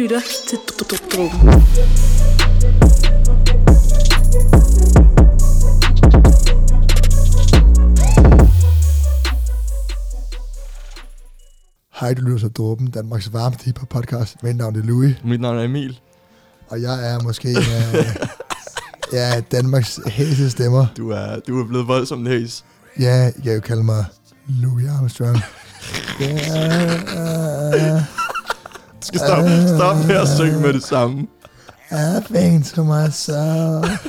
lytter til Dråben. Hej, du lytter til Dråben, Danmarks varmeste hiphop podcast. Mit navn er Louis, Mit navn er Emil. og jeg er måske uh, ja, Danmarks hæse stemmer. Du er, du er blevet voldsomt hæs. Ja, jeg kan jo kalde mig Louis Armstrong. Ja, Du skal stoppe, stoppe med at synge med det samme. I think to myself.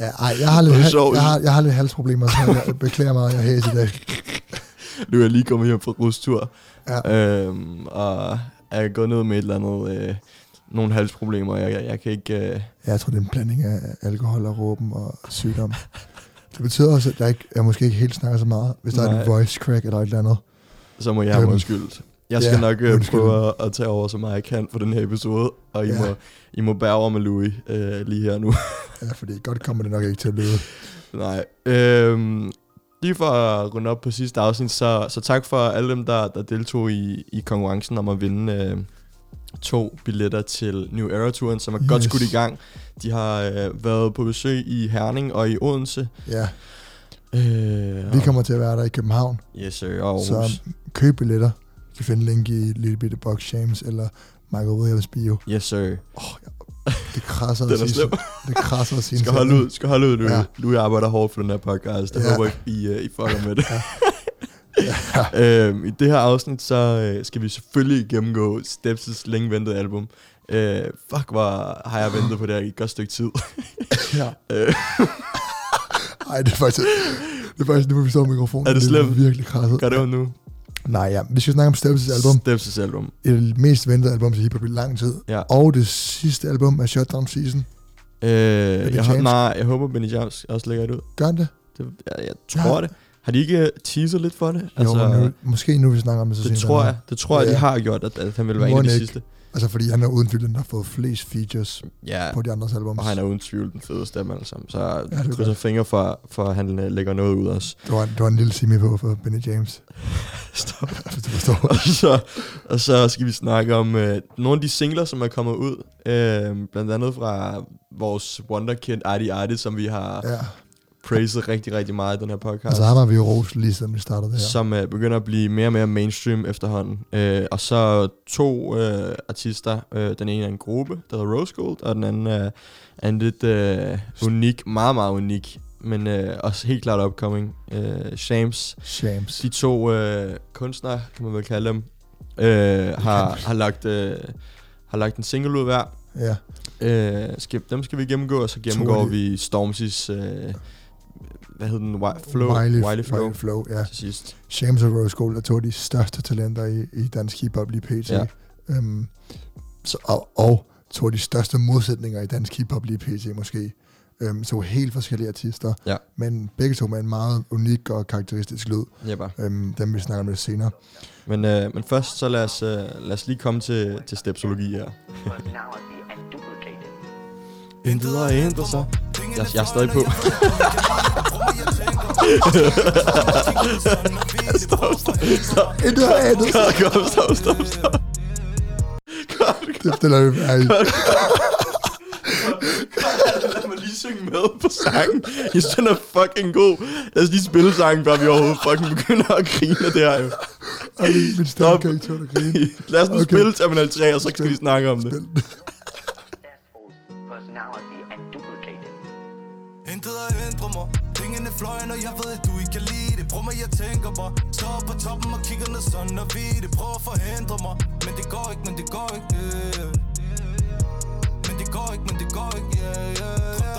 Ja, ej, jeg har lidt, hal- jeg har, jeg har lidt halsproblemer, så jeg beklager mig, jeg er hæs i dag. Du er lige kommet hjem fra rustur. Ja. Øhm, og er gået ned med et eller andet... Øh, nogle halsproblemer. Jeg, jeg, jeg kan ikke... Øh, Jeg tror, det er en blanding af alkohol og råben og sygdom. Det betyder også, at jeg, ikke, jeg måske ikke helt snakker så meget, hvis der er Nej. en voice crack eller et eller andet. så må jeg have Øhm, undskyldt. Jeg skal ja, nok undskyld. prøve at, at tage over så meget jeg kan for den her episode. Og I, Ja. må, I må bære over med Louis øh, lige her nu. Ja, fordi godt kommer det nok ikke til at lyde. Nej. Øhm, lige for at runde op på sidste afsnit, så, så tak for alle dem, der, der deltog i, i konkurrencen om at vinde øh, to billetter til New Era-turen, som er yes. godt skudt i gang. De har øh, været på besøg i Herning og i Odense. Ja, Øh, vi kommer til at være der i København, Yes, sir. Og så køb billetter. Kan finde link i Little Bitte Box James eller Michael Williams bio. Yes, sir. Det krasser at er sige. Det krasser at sige. Skal holde ud, skal holde ud, Louis. Ja. Ja. Louis arbejder hårdt for den her podcast. Jeg Ja. ja. håber ikke, I, uh, I fucker med det. Ja. øhm, I det her afsnit, så øh, skal vi selvfølgelig gennemgå Steps' længe ventede album. Øh, fuck, hvor har jeg ventet på det her i et godt stykke tid. ja. Øh, Ej, det er faktisk... Det er faktisk nu, hvor vi står mikrofonen. Er det er slemt? virkelig krasset. gør det jo nu. Nej, ja. Vi skal snakke om Steps' album. Steps' album. Et af de mest ventede album til hiphop i lang tid. Ja. Og det sidste album af Shutdown Season. Øh, jeg, hå- nej, jeg håber, Benny James også lægger det ud. Gør det? Det, jeg, jeg tror Ja. det. Har de ikke teaset lidt for det? Altså, jo, nu, måske nu vi snakker om det, så det tror jeg. Det tror jeg, Ja. de har gjort, at, at han vil være en Må af de ikke? sidste. Altså, fordi han er uden tvivl den, der har fået flest features Ja, på de andres albums. og han er uden tvivl den fedeste af dem alle sammen. Så Ja, det er krydser fingre for, for at han øh, lægger noget ud også. Det var, det var en lille simi på for Benny James. Stop. Du forstår. og, så, og så skal vi snakke om øh, nogle af de singler, som er kommet ud. Øh, blandt andet fra vores wonderkind Artie Artie, som vi har Ja. praised rigtig, rigtig meget i den her podcast. Altså, ham har vi jo rost lige siden vi startede det her. som øh, begynder at blive mere og mere mainstream efterhånden. Øh, og så to øh, artister. Øh, den ene er en gruppe, der hedder Rose Gold, og den anden er, er en lidt øh, unik, meget, meget unik, men øh, også helt klart upcoming. Øh, Shams. Shams. De to øh, kunstnere, kan man vel kalde dem, øh, har, har, lagt, øh, har lagt en single ud hver. Ja. Øh, skal, dem skal vi gennemgå, og så gennemgår vi Stormzy's... Øh, hvad hed den? Wi- Flow? Wiley, Wiley Flow. Wiley Flow, ja. Til sidst. Shams og Rose Gold er to af de største talenter i, i dansk hiphop lige pt. Ja. Øhm, så, og, og to af de største modsætninger i dansk hiphop lige pt. måske. Øhm, så helt forskellige artister, Ja. men begge to med en meget unik og karakteristisk lyd. Ja, bare. Øhm, dem vi snakker om lidt senere. Men, øh, men først, så lad os, øh, lad os lige komme til, til stepsologi her. Intet har ændret sig. Jeg, jeg er stadig på. stop, stop, stop. Intet har ændret sig. Kom, kom, stop, stop, stop. Kom, Det stiller vi mig lige synge med på sangen. Jeg synes, den er fucking god. Lad os lige spille sangen, før vi overhovedet fucking begynder at grine af det her jo. ej, min stemme Stop. kan ikke tåle at grine. Lad os nu Okay. spille Terminal 3, og så skal vi snakke om det. Spil. Successful personality and duplicated. Intet er ændret mig Pengene fløjen, og jeg ved, at du ikke kan lide det Prøv mig, jeg tænker bare Står på toppen og kigger ned sådan og vi det Prøv at forhindre mig Men det går ikke, men det går ikke, yeah. Men det går ikke, men det går ikke, yeah, yeah, yeah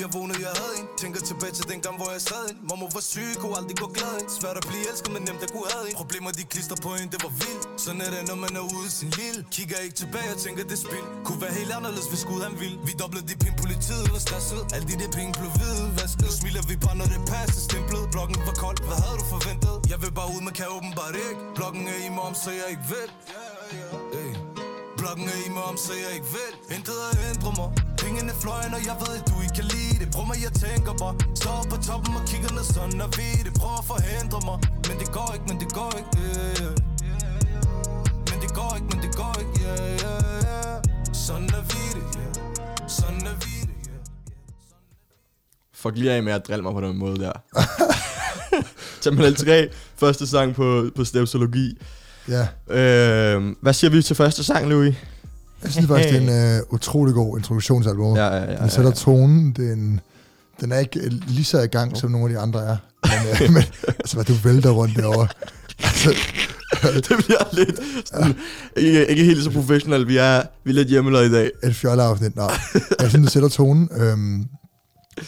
lige om Emilie, jeg jeg havde en. Tænker tilbage til den gang, hvor jeg sad en. Mamma var syg, kunne aldrig gå glad en. Svært at blive elsket, men nemt at kunne have en. Problemer, de klister på en, det var vildt. Sådan er det, når man er ude i sin lille. Kigger ikke tilbage og tænker, det spil Kunne være helt anderledes, hvis Gud han ville. Vi doblede de penge, politiet var stresset. Alle de der penge blev hvide vasket smiler vi bare, når det passer. Stemplet, blokken var kold, hvad havde du forventet? Jeg vil bare ud, men kan åbenbart ikke. Blokken er i mig om, så jeg ikke ved Hey. Blokken er i mig om, så jeg ikke vil Intet at ændre mig Pengene fløj, når jeg ved, at du ikke kan lide det Prøv mig, jeg tænker bare Står på toppen og kigger ned sådan og ved det Prøv at forhindre mig Men det går ikke, men det går ikke, yeah, yeah. Men det går ikke, men det går ikke, yeah, yeah, yeah. Sådan er vi det, yeah. Sådan er vi det, yeah. yeah. Fuck lige af med at drille mig på den måde der. Terminal 3, første sang på, på Stepsologi. Ja, Øh, hvad siger vi til første sang, Louis? jeg synes faktisk, det er en uh, utrolig god introduktionsalbum. Ja, ja, ja. Den sætter tonen, den, den er ikke lige så i gang, som nogle af de andre er. Men, uh, men altså, hvad du vælter rundt derovre. Altså, det bliver lidt sådan, ikke, ikke helt så professionelt. Vi er, vi er lidt hjemmelavet i dag. et fjolleafsnit. Nå, jeg synes, det sætter tonen. Øhm,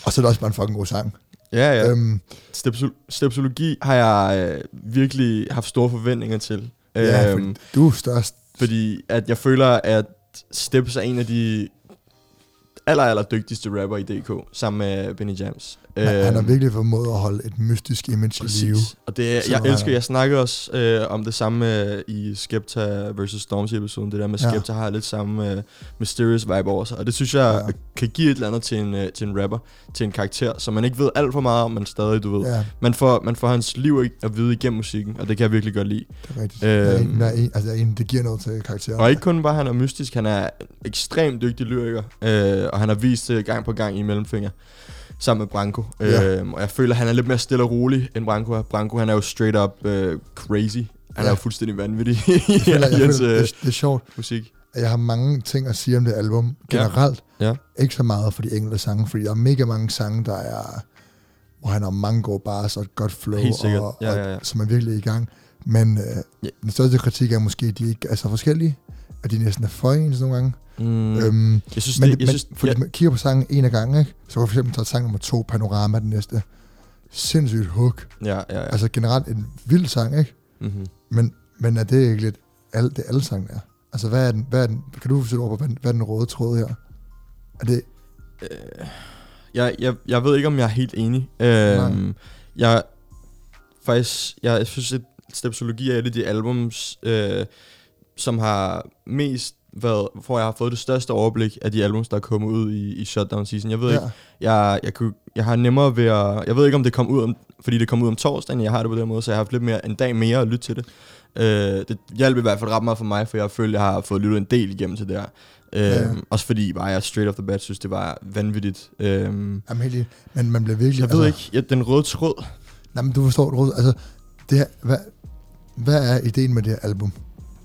og så er det også bare en fucking god sang. Ja, ja. Øhm, Stepsol- stepsologi har jeg øh, virkelig haft store forventninger til. Ja, Øhm, du er størst. fordi at jeg føler, at Steps er en af de aller, aller dygtigste rapper i DK, sammen med Benny Jams. Han, han har virkelig formået at holde et mystisk image i live. Præcis. Og det, jeg elsker, jeg- snakkede også øh, om det samme øh, i Skepta vs. Stormzy episoden. Det der med Ja. Skepta har lidt samme øh, mysterious vibe over sig. Og det synes jeg Ja. kan give et eller andet til en, øh, til en rapper, til en karakter, som man ikke ved alt for meget om, men stadig, du ved. Ja, Man, får, man får hans liv at vide igennem musikken, og det kan jeg virkelig godt lide. det er rigtigt. Der er en, Øhm. der er en, altså, der er en, det giver noget til karakteren. Og ikke kun bare han er mystisk, han er ekstremt dygtig lyriker, øh, og han har vist det gang på gang i Mellemfinger sammen med Branko. Ja. Øh, og jeg føler, han er lidt mere stille og rolig end Branko er. Branko, han er jo straight up øh, crazy. Han Ja. er jo fuldstændig vanvittig i jeg føler, jeg hans føler, øh, det, det er sjovt, musik. jeg har mange ting at sige om det album generelt. Ja. Ikke så meget for de enkelte sange, fordi der er mega mange sange, der er, hvor han har mange gode bars og et godt flow, og, Ja, ja, ja. og som er virkelig i gang. Men øh, Ja. den største kritik er måske, at de ikke er så forskellige, at de næsten er for ens nogle gange. Mm, øhm, jeg synes, men, det, jeg men synes, fordi ja, man kigger på sangen en af gangen, ikke? så for eksempel tager sang nummer to, Panorama, den næste. Sindssygt hook. ja, ja, ja. Altså generelt en vild sang, ikke? Mm-hmm. Men, men er det ikke lidt alt det alle sangen er? Altså hvad er den, hvad er den, kan du sætte ord på, hvad, hvad er den røde tråd her? Er det, Øh, jeg, jeg, jeg ved ikke, om jeg er helt enig. Nej. Øhm, jeg, faktisk, jeg, jeg synes, at Stepsologi er et af de albums, øh, som har mest været, hvor jeg har fået det største overblik af de albums, der er kommet ud i, i Shutdown Season. Jeg ved ja, ikke, jeg, jeg, kunne, jeg har nemmere ved at, jeg ved ikke, om det kom ud om, fordi det kom ud om torsdagen, jeg har det på den måde, så jeg har haft lidt mere, en dag mere at lytte til det. Øh, det hjalp i hvert fald ret meget for mig, for jeg følte, jeg har fået lyttet en del igennem til det her. Øh, Ja. Også fordi bare jeg straight off the bat synes, det var vanvittigt. Øh, jamen helt. Men man bliver virkelig... jeg ved ikke, ja, den røde tråd. Nej, men du forstår, Rose, altså, det her, hvad, hvad er ideen med det her album?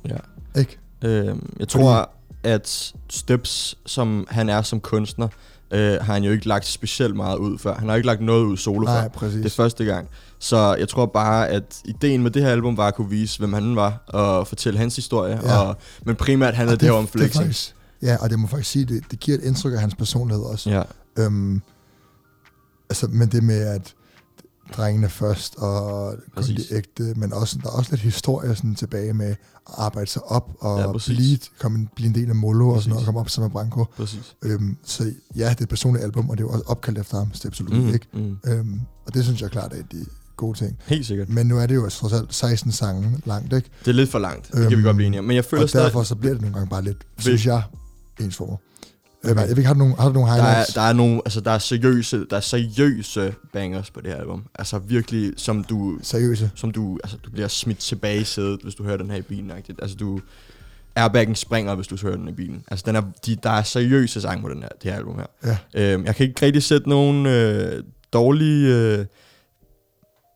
Ja. Ikke? Øhm, jeg tror, at Steps, som han er som kunstner, øh, har han jo ikke lagt specielt meget ud før. Han har ikke lagt noget ud solo Nej, før. præcis. Det er første gang. Så jeg tror bare, at ideen med det her album var at kunne vise, hvem han var, og fortælle hans historie. Ja. Og, men primært handlede Og det, her om det flexing. faktisk, ja, og det må faktisk sige, det, det giver et indtryk af hans personlighed også. Ja, Øhm, altså, men det med, at drengene først, og kun Præcis. de ægte, men også, der er også lidt historie sådan, tilbage med at arbejde sig op, og Ja, præcis. blive, komme, blive en del af Molo, og sådan noget, Præcis. og komme op sammen med Branko. præcis. Øhm, så ja, det er et personligt album, og det er jo også opkaldt efter ham, Stepsologi, Mm, ikke? mm. Øhm, og det synes jeg klart er de gode ting. Helt sikkert. Men nu er det jo trods alt 16 sange langt, ikke? Det er lidt for langt. Det kan vi Øhm, godt blive enige om. Men jeg føler Og stadig, derfor så bliver det nogle gange bare lidt, synes jeg, ensformer. Okay. Jeg ved ikke, har du nogle, har du nogle der er, highlights? der er nogle, altså der er seriøse, der er seriøse bangers på det her album. Altså virkelig, som du, Seriøse. som du, altså du bliver smidt tilbage i sædet, hvis du hører den her i bilen. -agtigt. Altså du, airbaggen springer, hvis du hører den i bilen. Altså den er, de, der er seriøse sange på den her, det her album her. Ja. Øhm, jeg kan ikke rigtig sætte nogen øh, dårlige øh,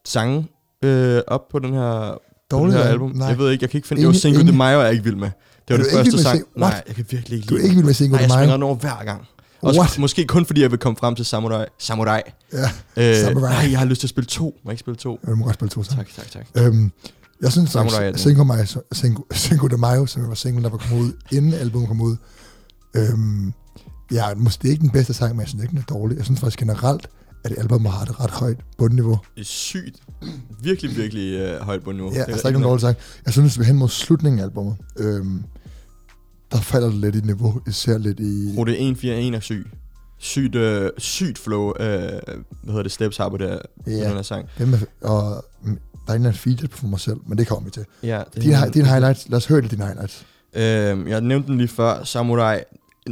sange øh, op på den her, på Dårlige den her album. Nej. Jeg ved ikke, jeg kan ikke finde... Jo, Enig- Cinco de enig. Mayo er jeg ikke vild med. Det var Er det du ikke første sang. What? Nej, jeg kan virkelig ikke Du er lide ikke vild med Cinco Nej, de jeg Mayo? springer den over hver gang. Også, What? Måske kun fordi jeg vil komme frem til Samurai. Samurai. Ja, Øh, Samurai. Nej, jeg har lyst til at spille to. Må jeg ikke spille to? jeg må godt spille to sange. Tak, tak, tak. Øhm, jeg synes den. Cinco, Mayo, Cinco, Cinco de Mayo, som var singlen, der var kommet ud, inden albumet kom ud, øhm, ja, måske det er ikke den bedste sang, men jeg synes ikke, den er dårlig. Jeg synes faktisk generelt, at albumet har et ret højt bundniveau. Det er sygt. Virkelig, virkelig øh, højt nu. Ja, altså der er ikke nogen dårlig sang. Jeg synes, vi er hen mod slutningen af albumet. Øhm, der falder det lidt i niveau, især lidt i... Rute 141 er syg. Sygt, øh, sygt flow, øh, hvad hedder det, Steps har her- på Ja. den her sang. Er, og der er en feature på mig selv, men det kommer vi til. Ja, det Dine, hi- dine highlights, lad os høre det, dine highlights. Øhm, jeg nævnte den lige før, Samurai.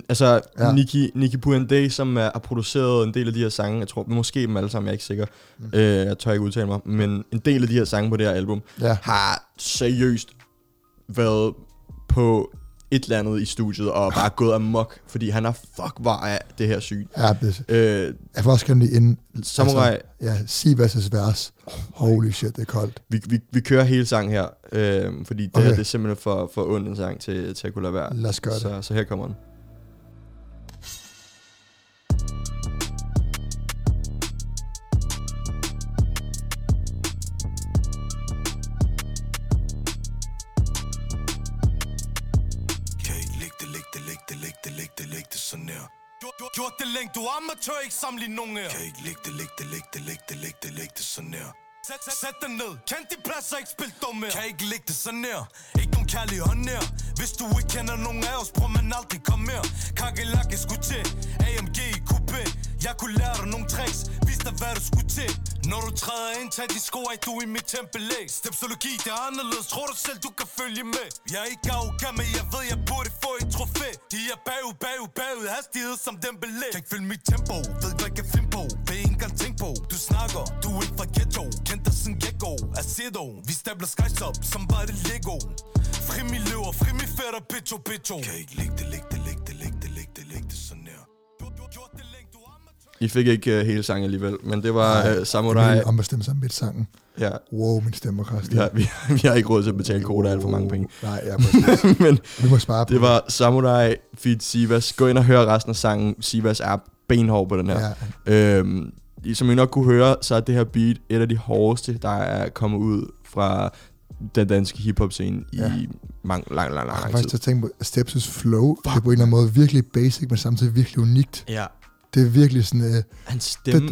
Altså, Ja. Nicki, Nicki Puende, som er, har produceret en del af de her sange, jeg tror måske dem alle sammen, jeg er ikke sikker, mm. øh, jeg tør ikke udtale mig, men en del af de her sange på det her album, Ja, har seriøst været på et eller andet i studiet og bare gået amok, fordi han er fuck var af det her sygt. Ja, det, Øh, jeg får også gerne lige ind. Samurai, Altså, ja, versus vers. Holy shit, det er koldt. vi, vi, vi kører hele sangen her, øh, fordi det Okay. her det er simpelthen for, for ond en sang til, til at kunne lade være. Lad os gøre det. Så, så her kommer den. Du er amatør, ikke her. Kan ikke lægge det, lægge det, lægge det, lægge det, lægge det, lægge det sådan her? Sæt, sæt, sæt dig ned, kend de pladser, ikke spil dum Kan ikke lægge det sådan her, ikke nogen kærlig hånd her. Hvis du ikke kender nogen af os, prøv man aldrig kom her Kakelak er sgu til, AMG i coupé jeg kunne lære dig nogle tricks, vis dig hvad du skulle til. Når du træder ind, tag de sko af, du i mit tempel ikke? Stepsologi, det er anderledes, tror du selv, du kan følge med. Jeg er ikke arrogant, men jeg ved, jeg burde få et trofæ. De er bagud, bagud, bagud, hastighed som den belæg. Kan ikke følge mit tempo, ved hvad jeg kan finde på. Vil ikke engang tænk på, du snakker, du er ikke fra ghetto. Kendt dig som gecko, Acedo Vi stabler skies op, som bare det Lego. Fri mi løver, fri mi fætter, bitcho, bitcho. Kan ikke lægge det, lægge det, lægge det, lægge I fik ikke uh, hele sangen alligevel, men det var Nej, uh, Samurai. Jeg ombestemme sig midt sangen. Ja, Wow, min stemme vi har, vi, vi har ikke råd til at betale koder alt for mange penge. Nej, ja, men Vi må spare på det var Samurai feat Sivas. Gå ind og hør resten af sangen. Sivas er benhård på den her. Ja, Øhm, som I nok kunne høre, så er det her beat et af de hårdeste, der er kommet ud fra den danske hiphop-scene i Ja. mange, lang, lang, lang, jeg har lang faktisk tid. tænke på Steps' flow. Det er på en eller anden måde virkelig basic, men samtidig virkelig unikt. Ja, Det er virkelig sådan... øh, hans stemme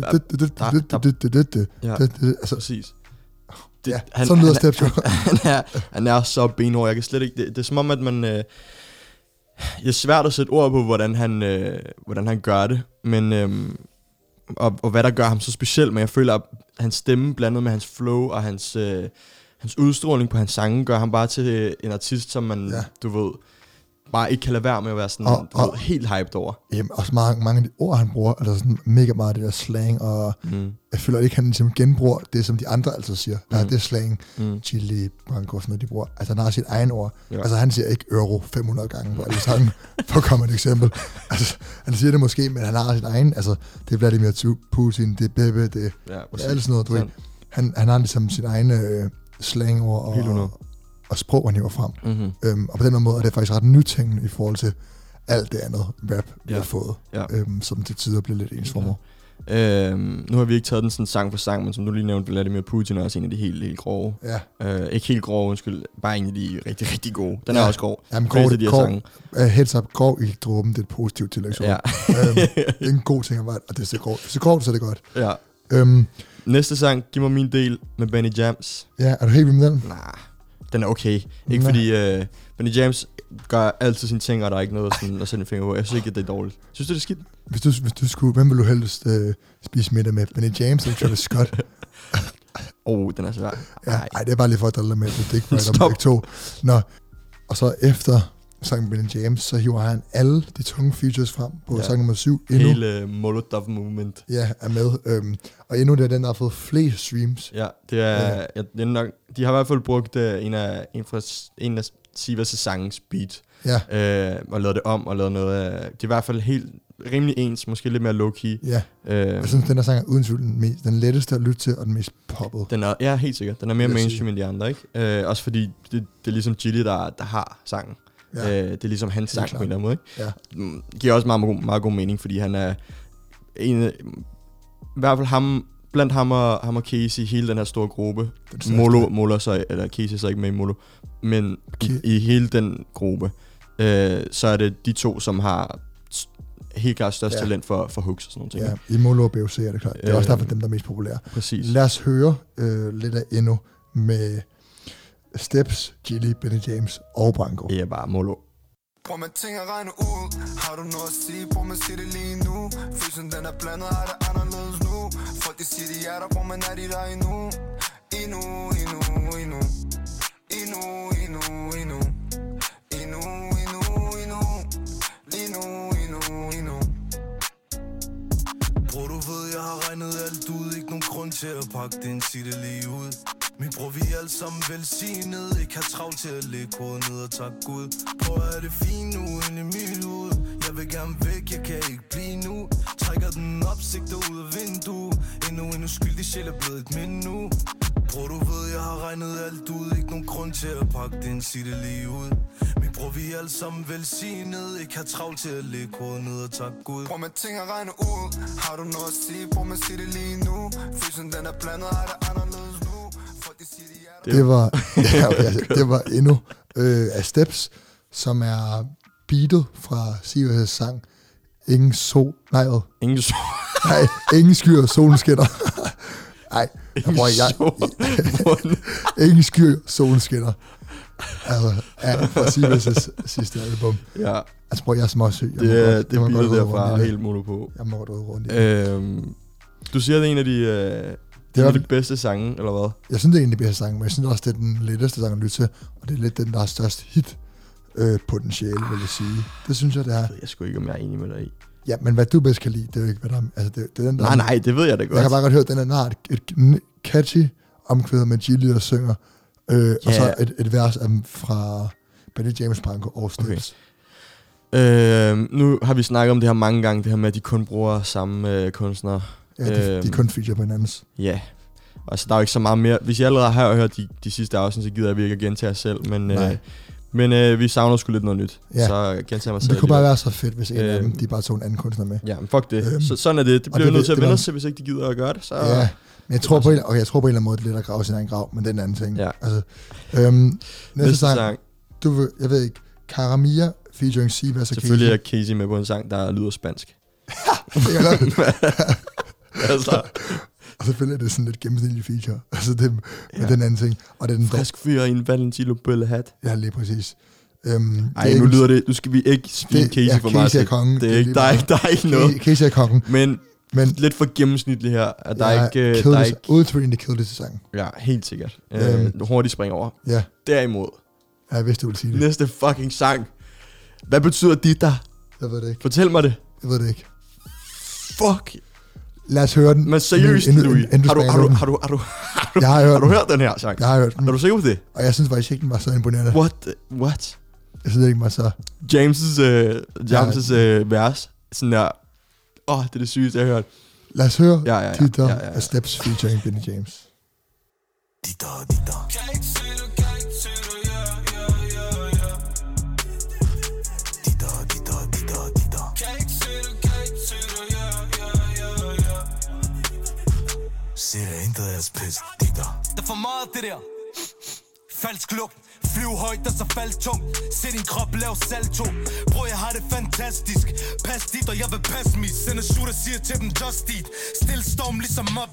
er... Altså, Præcis. ja, sådan lyder Steps jo. han, er, han er så benhård. Jeg kan slet ikke... Det, det er som om, at man... Øh, det er svært at sætte ord på, hvordan han, øh, hvordan han gør det. Men... Øh, og, og hvad der gør ham så speciel, men jeg føler, at hans stemme blandet med hans flow og hans, øh, hans udstråling på hans sange, gør ham bare til øh, en artist, som man, ja. du ved, bare ikke kan lade være med at være sådan, Og- og- ved, helt hyped over. Jamen, også mange, mange af de ord, han bruger, altså sådan mega meget af det der slang, og Mm. jeg føler ikke, han ligesom genbruger det, som de andre altid siger. Der er Mm. det slang, Mm. chili, branco, sådan noget, de bruger. Altså, han har sit egen ord. Ja. Altså, han siger ikke euro 500 gange på alle sange, for at komme et eksempel. Altså, han siger det måske, men han har sin egen, altså, det er Vladimir Putin, det er Bebe, det, Ja, det er alt sådan noget, du ved. Han, han har ligesom sin egen øh, slangord og, og sprog, han hiver frem. Mm-hmm. Øhm, og på den måde er det faktisk ret nytænkende i forhold til alt det andet rap, vi Ja. har fået, Ja. øhm, som til tider bliver lidt ensformet. Øhm, nu har vi ikke taget den sådan sang for sang, men som du lige nævnte, Vladimir Putin er også en af de helt, helt grove. Ja, Øh, ikke helt grove, undskyld. Bare en af de rigtig, rigtig gode. Den Ja. er også grov. Jamen, grov, de her grov, uh, heads up, grov i dråben, det er et positivt tillægsord. Ja. øhm, det er en god ting at være, og det er så det er grovt, så er det godt. ja. Øhm, Næste sang, Giv mig min del med Benny Jams. ja, er du helt vild med den? Nej, den er okay. Ikke fordi øh, Benny James gør altid sine ting, og der er ikke noget sådan, at sætte en finger på. Jeg synes ikke, at det er dårligt. Synes du, det er skidt? Hvis du, hvis du skulle, hvem vil du helst øh, spise middag med? Benny James eller Travis Scott? Åh, oh, den er svær. Ja, Ej. ej, det er bare lige for at drille med, det er ikke Stop. begge to. Nå, og så efter sangen Benny James, så hiver han alle de tunge features frem på Ja. sang nummer 7. Endnu Hele uh, Molotov Movement. ja, er med. Øhm, og endnu det er den, der har fået flest streams. Ja, det er, Ja. ja. Jeg, nok, de har i hvert fald brugt uh, en af, en fra, en af Sivas' sangens beat, Ja, øh, og lavet det om, og lavet noget af, det er i hvert fald helt rimelig ens, måske lidt mere low-key. ja. Øh, Jeg synes, den her sang er uden tvivl den, mest, den letteste at lytte til, og den mest poppet. den er, ja, helt sikkert. Den er mere mainstream end de andre, ikke? Øh, også fordi det, det er ligesom Gilly, der, der har sangen. Ja. Øh, det er ligesom hans sang på en eller anden måde, ikke? Ja. Mm, giver også meget, meget, meget god mening, fordi han er en, i hvert fald ham, blandt ham og, ham og Casey, hele den her store gruppe. Molo, Molo så, eller Casey så ikke med i Molo, men i, Ki- i hele den gruppe, øh, så er det de to, som har helt klart størst Ja. talent for, for hooks og sådan nogle ting. Ja, i Molo og BOC er det klart. Det er Øh, også derfor, dem der er mest populære. Præcis. Lad os høre øh, lidt af endnu med Steps, Gilly, Benny James og Branko. Det er bare Molo. Prøv man ting at regne ud. Har du noget at sige, prøv man sige det lige nu. Følelsen den er blandet, har det anderledes nu? Folk de siger de er der, prøv man er de der endnu? Endnu, endnu, endnu. Endnu, endnu, endnu. Endnu, endnu, endnu. Endnu, endnu, endnu. Bror du ved, jeg har regnet alt ud. Ikke nogen grund til at pakke den, sig det lige ud min bror, vi er alle sammen velsignet Ikke har travlt til at lægge hovedet ned og tak Gud. Prøv at det fint nu ind i mit hoved. Jeg vil gerne væk, jeg kan ikke blive nu. Trækker den op, sigter ud af vinduet. Endnu en uskyldig sjæl er blevet et mind nu Bror, du ved, jeg har regnet alt ud. Ikke nogen grund til at pakke det ind, sig det lige ud. Min bror, vi er alle sammen velsignet Ikke har travlt til at lægge hovedet ned og tak Gud. Bror, man ting at regne ud. Har du noget at sige, bror, man sig det lige nu. Fysen den er blandet, er det anderledes nu er Det var, ja, altså, det var endnu øh, af Steps, som er beatet fra Sivas' sang Ingen sol, nej, hvad? Ingen så. nej, ingen skyer, solen skinner. Nej, jeg, prøver, jeg, ingen skyer, solen skinner. Altså, ja, fra Sivas' sidste album. ja, Altså, prøv, jeg er småsyg. Jeg det, er- godt- det jeg er rode rundt derfra det. helt mono på. Jeg må godt rundt i det. Øhm, du siger, det er en af de, øh, det Det er af de bedste sange, eller hvad? Jeg synes, det er en af de bedste sange, men jeg synes også, det er den letteste sang at lytte til, og det er lidt den, der har størst hit øh, potentiale, vil jeg sige. Det synes jeg, det er. Jeg ved sgu ikke, om jeg er enig med dig i. Ja, men hvad du bedst kan lide, det er jo ikke, hvad der altså, det, det er den, der Nej, nej, det ved jeg da Jeg godt. kan bare godt høre, at den er, har et, et catchy omkvæd med Gilly, der synger, øh, og Ja. så et, et vers af, fra Benny James Branco og Steps. Øh, nu har vi snakket om det her mange gange, det her med, at de kun bruger samme øh, kunstnere. Ja, de, de Øhm. kun feature på hinandens. Ja. Altså, der er jo ikke så meget mere. Hvis jeg allerede har hørt de, de sidste afsnit, så gider jeg virkelig at gentage os selv. Men, øh, men øh, vi savner sgu lidt noget nyt. Ja. Så gentager mig selv. Det kunne bare være så fedt, hvis en af Øhm. dem, de bare tog en anden kunstner med. Ja, men fuck det. Øhm, så, sådan er det. Det og bliver vi nødt til at vende os til, hvis ikke de gider at gøre det. Så, Ja, men jeg tror, på en, okay, jeg tror på en eller anden måde, det er lidt at grave sin egen grav, men det er en anden ting. Ja. Altså, øhm, næste, Næste sang, sang. du vil, jeg ved ikke, Karamia featuring Sivas og Selvfølgelig er Casey. Casey med på en sang, der lyder spansk. Det kan. altså, og selvfølgelig er det sådan lidt gennemsnitlig feature. Altså det med Ja. den anden ting. Og det er den frisk fyr i en Valentino bøllehat. Ja, lige præcis. Øhm, Ej, nu lyder det, nu skal vi ikke svine Casey ja, for meget. Casey er kongen. Det er ikke, der, er der er ikke noget. Casey er kongen. Men Men lidt for gennemsnitligt her. At der er ikke, Kill der er ikke, Kill This sang. ja, helt sikkert. Øhm. Øh, hurtigt spring over. Ja, Derimod, ja, jeg vidste, du ville sige det. næste fucking sang. Hvad betyder dit der? Jeg ved det ikke. Fortæl mig det. Jeg ved det ikke. Fuck. Lad os høre den. Men seriøst, inden- Louis. inden- inden du Har du, har, du, har, du, har, du, har, du, Jeg har hørt har du den. hørt den her sang? Jeg har hørt den. Er du sikker på det? Og jeg synes faktisk ikke, den var så imponerende. What? the- What? Jeg synes ikke, den var så... James' øh, James' øh, vers. Sådan der. Åh, oh, det er det sygeste, jeg har hørt. Lad os høre Ja, ja, ja. Titter Ja, ja, ja. af Steps featuring Benny James. Ditter, ditter pisse de der. Pis, Det er for meget det der. Falsk lugt. Flyv højt og så fald tungt. Se din krop lav salto. Bro jeg har det fantastisk. Pas dit og jeg vil passe mit. Sende shooter siger til dem just eat. Stil storm ligesom op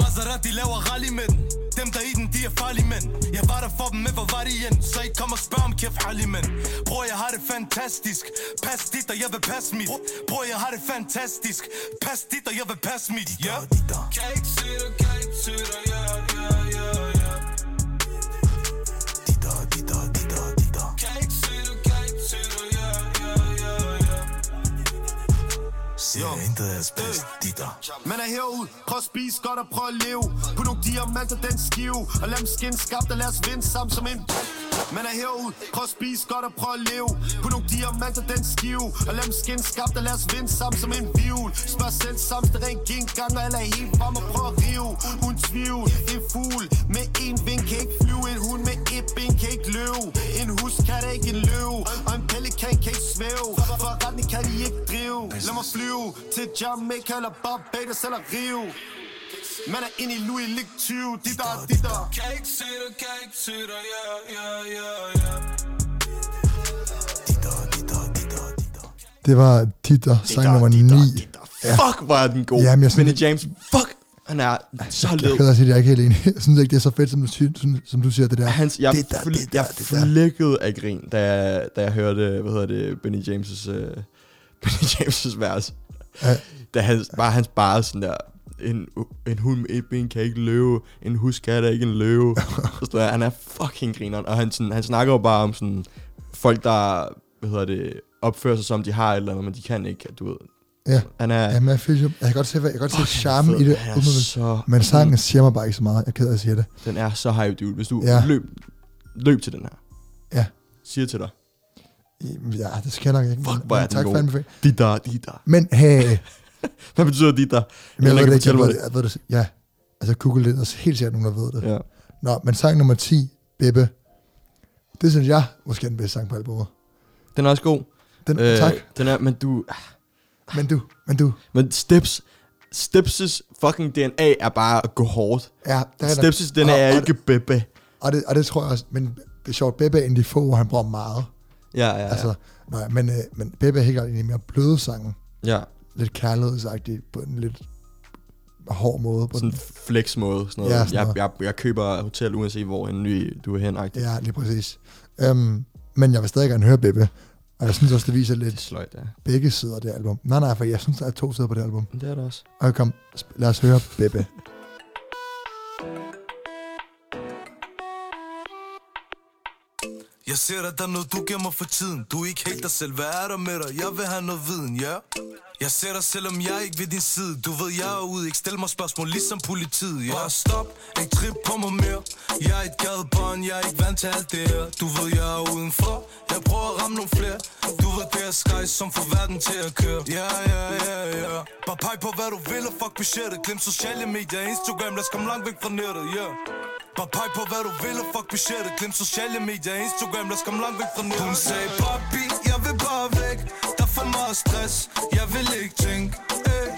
Maserati laver rally med den. Dem der i den de er farlige mænd. Jeg var der for dem med hvor var de igen Så I kom og spørg om kæft harlig mænd Bror jeg har det fantastisk. Pas dit og jeg vil passe mit. Bror jeg har det fantastisk. Pas dit og jeg vil passe mit. Ja. Ditter, Kan ikke se dig, kan ikke se dig, Se det intet af spids, pis, ditter Man er herud, prøv at spise godt og prøv at leve. På nogle diamanter, den skive. Og lad dem skin skabt og lad os vinde sammen som en Man er herud, prøv at spise godt og prøv at leve. På nogle diamanter, den skive. Og lad dem skin skabt og lad os vinde sammen som en viol Spørg selv sammen, det rent gengang, Og alle er helt frem og prøv at rive. Uden tvivl, en fugl. Med en ving kan ikke flyve. En hund med et ben kan ikke løve. En hus kan ikke en løve. Og en pelikan kan ikke svæve. For retning kan de ikke drive. Lad mig flyve til Jamaica eller Barbados eller Rio Man er inde i Louis Lig 20 De der, de der Kan ikke se dig, kan ikke se dig, ja, ja, ja, ja Ditter, ditter, ditter, ditter Det var Titter, sang nummer 9. Fuck, hvor er den god. Jamen, jeg synes- Benny James, fuck. Han er så Jeg led. kan da sige, at jeg er ikke helt enig. Jeg synes ikke, det er så fedt, som du, som, som du siger det der. Hans, jeg, det der, fl- det der, jeg det flækkede af grin, da jeg, da jeg hørte, hvad hedder det, Benny James' uh, Benny James' vers. Ja. Da han, bare hans bare sådan der, en, en hund med et ben kan ikke løbe, en huskat er ikke en løve. så han er fucking grineren, og han, sådan, han snakker jo bare om sådan, folk, der, hvad hedder det, opfører sig som de har et eller andet, men de kan ikke, du ved. Ja. Han er, Ja, Matt Fisher, jeg kan godt se, jeg kan godt se charmen i det, Han er så, men sangen siger mig bare ikke så meget. Jeg er ked af at sige det. den er så hype, dude. Hvis du ja. løb, løb til den her. Ja. Siger til dig. Ja, det skal jeg nok ikke. Fuck, hvor er tak for anbefalingen. De der, de der. Men hey, Hvad betyder de der? men jeg Heller ved ikke det ikke, jeg ved, det, jeg ved det. Ja, altså Google det, og så helt sikkert nogen, der ved det. Ja. Nå, men sang nummer 10, Bebbe. Det synes jeg måske er den bedste sang på albumet. Den er også god. Den, øh, tak, Den er, men du... men du, men du. Men Steps... Steps' fucking DNA er bare at gå hårdt. Ja, der er Steps' DNA og, er og, ikke Bebe. Og det, og det tror jeg også, men det er sjovt, Bebbe er en de få, han bruger meget. Ja, ja, ja. Altså, nej, men, øh, men Bebbe er helt klart en af de mere bløde sange. ja. Lidt kærlighedsagtigt på en lidt hård måde. På Sådan den. en flex måde. Sådan noget. Ja, sådan jeg, noget. jeg, jeg, køber hotel, uanset hvor end vi- du er hen. Ja. Ja, lige præcis. Um, men jeg vil stadig gerne høre Bebbe. Og jeg synes også, det viser Det er lidt sløjt, ja. begge sider af det album. Nej, nej, for jeg synes, der er to sider på det album. Det er det også. Og kom, lad os høre Bebbe. Jeg ser at der er noget, du gemmer for tiden Du er ikke helt dig selv, hvad er der med dig? Jeg vil have noget viden, ja Yeah? Jeg ser dig, selvom jeg er ikke ved din side. Du ved, jeg er ude, ikke stil mig spørgsmål ligesom politiet Jeg er stop, ikke trip på mig mere. Jeg er et gadebarn, jeg er ikke vant til alt det her. Du ved, jeg er udenfor. Jeg prøver at ramme nogle flere. Du ved, det er sky, som får verden til at køre. Ja, ja, ja, ja. Bare peg på, hvad du vil, og fuck budgettet. Glem sociale medier, Instagram, lad os komme langt væk fra nettet, ja. Yeah. Bare peg på hvad du vil og fuck budgettet. Glem sociale medier, Instagram, lad os komme langt væk fra nettet. Hun sagde papi, jeg vil bare for meget stress, jeg vil ikke tænke eh.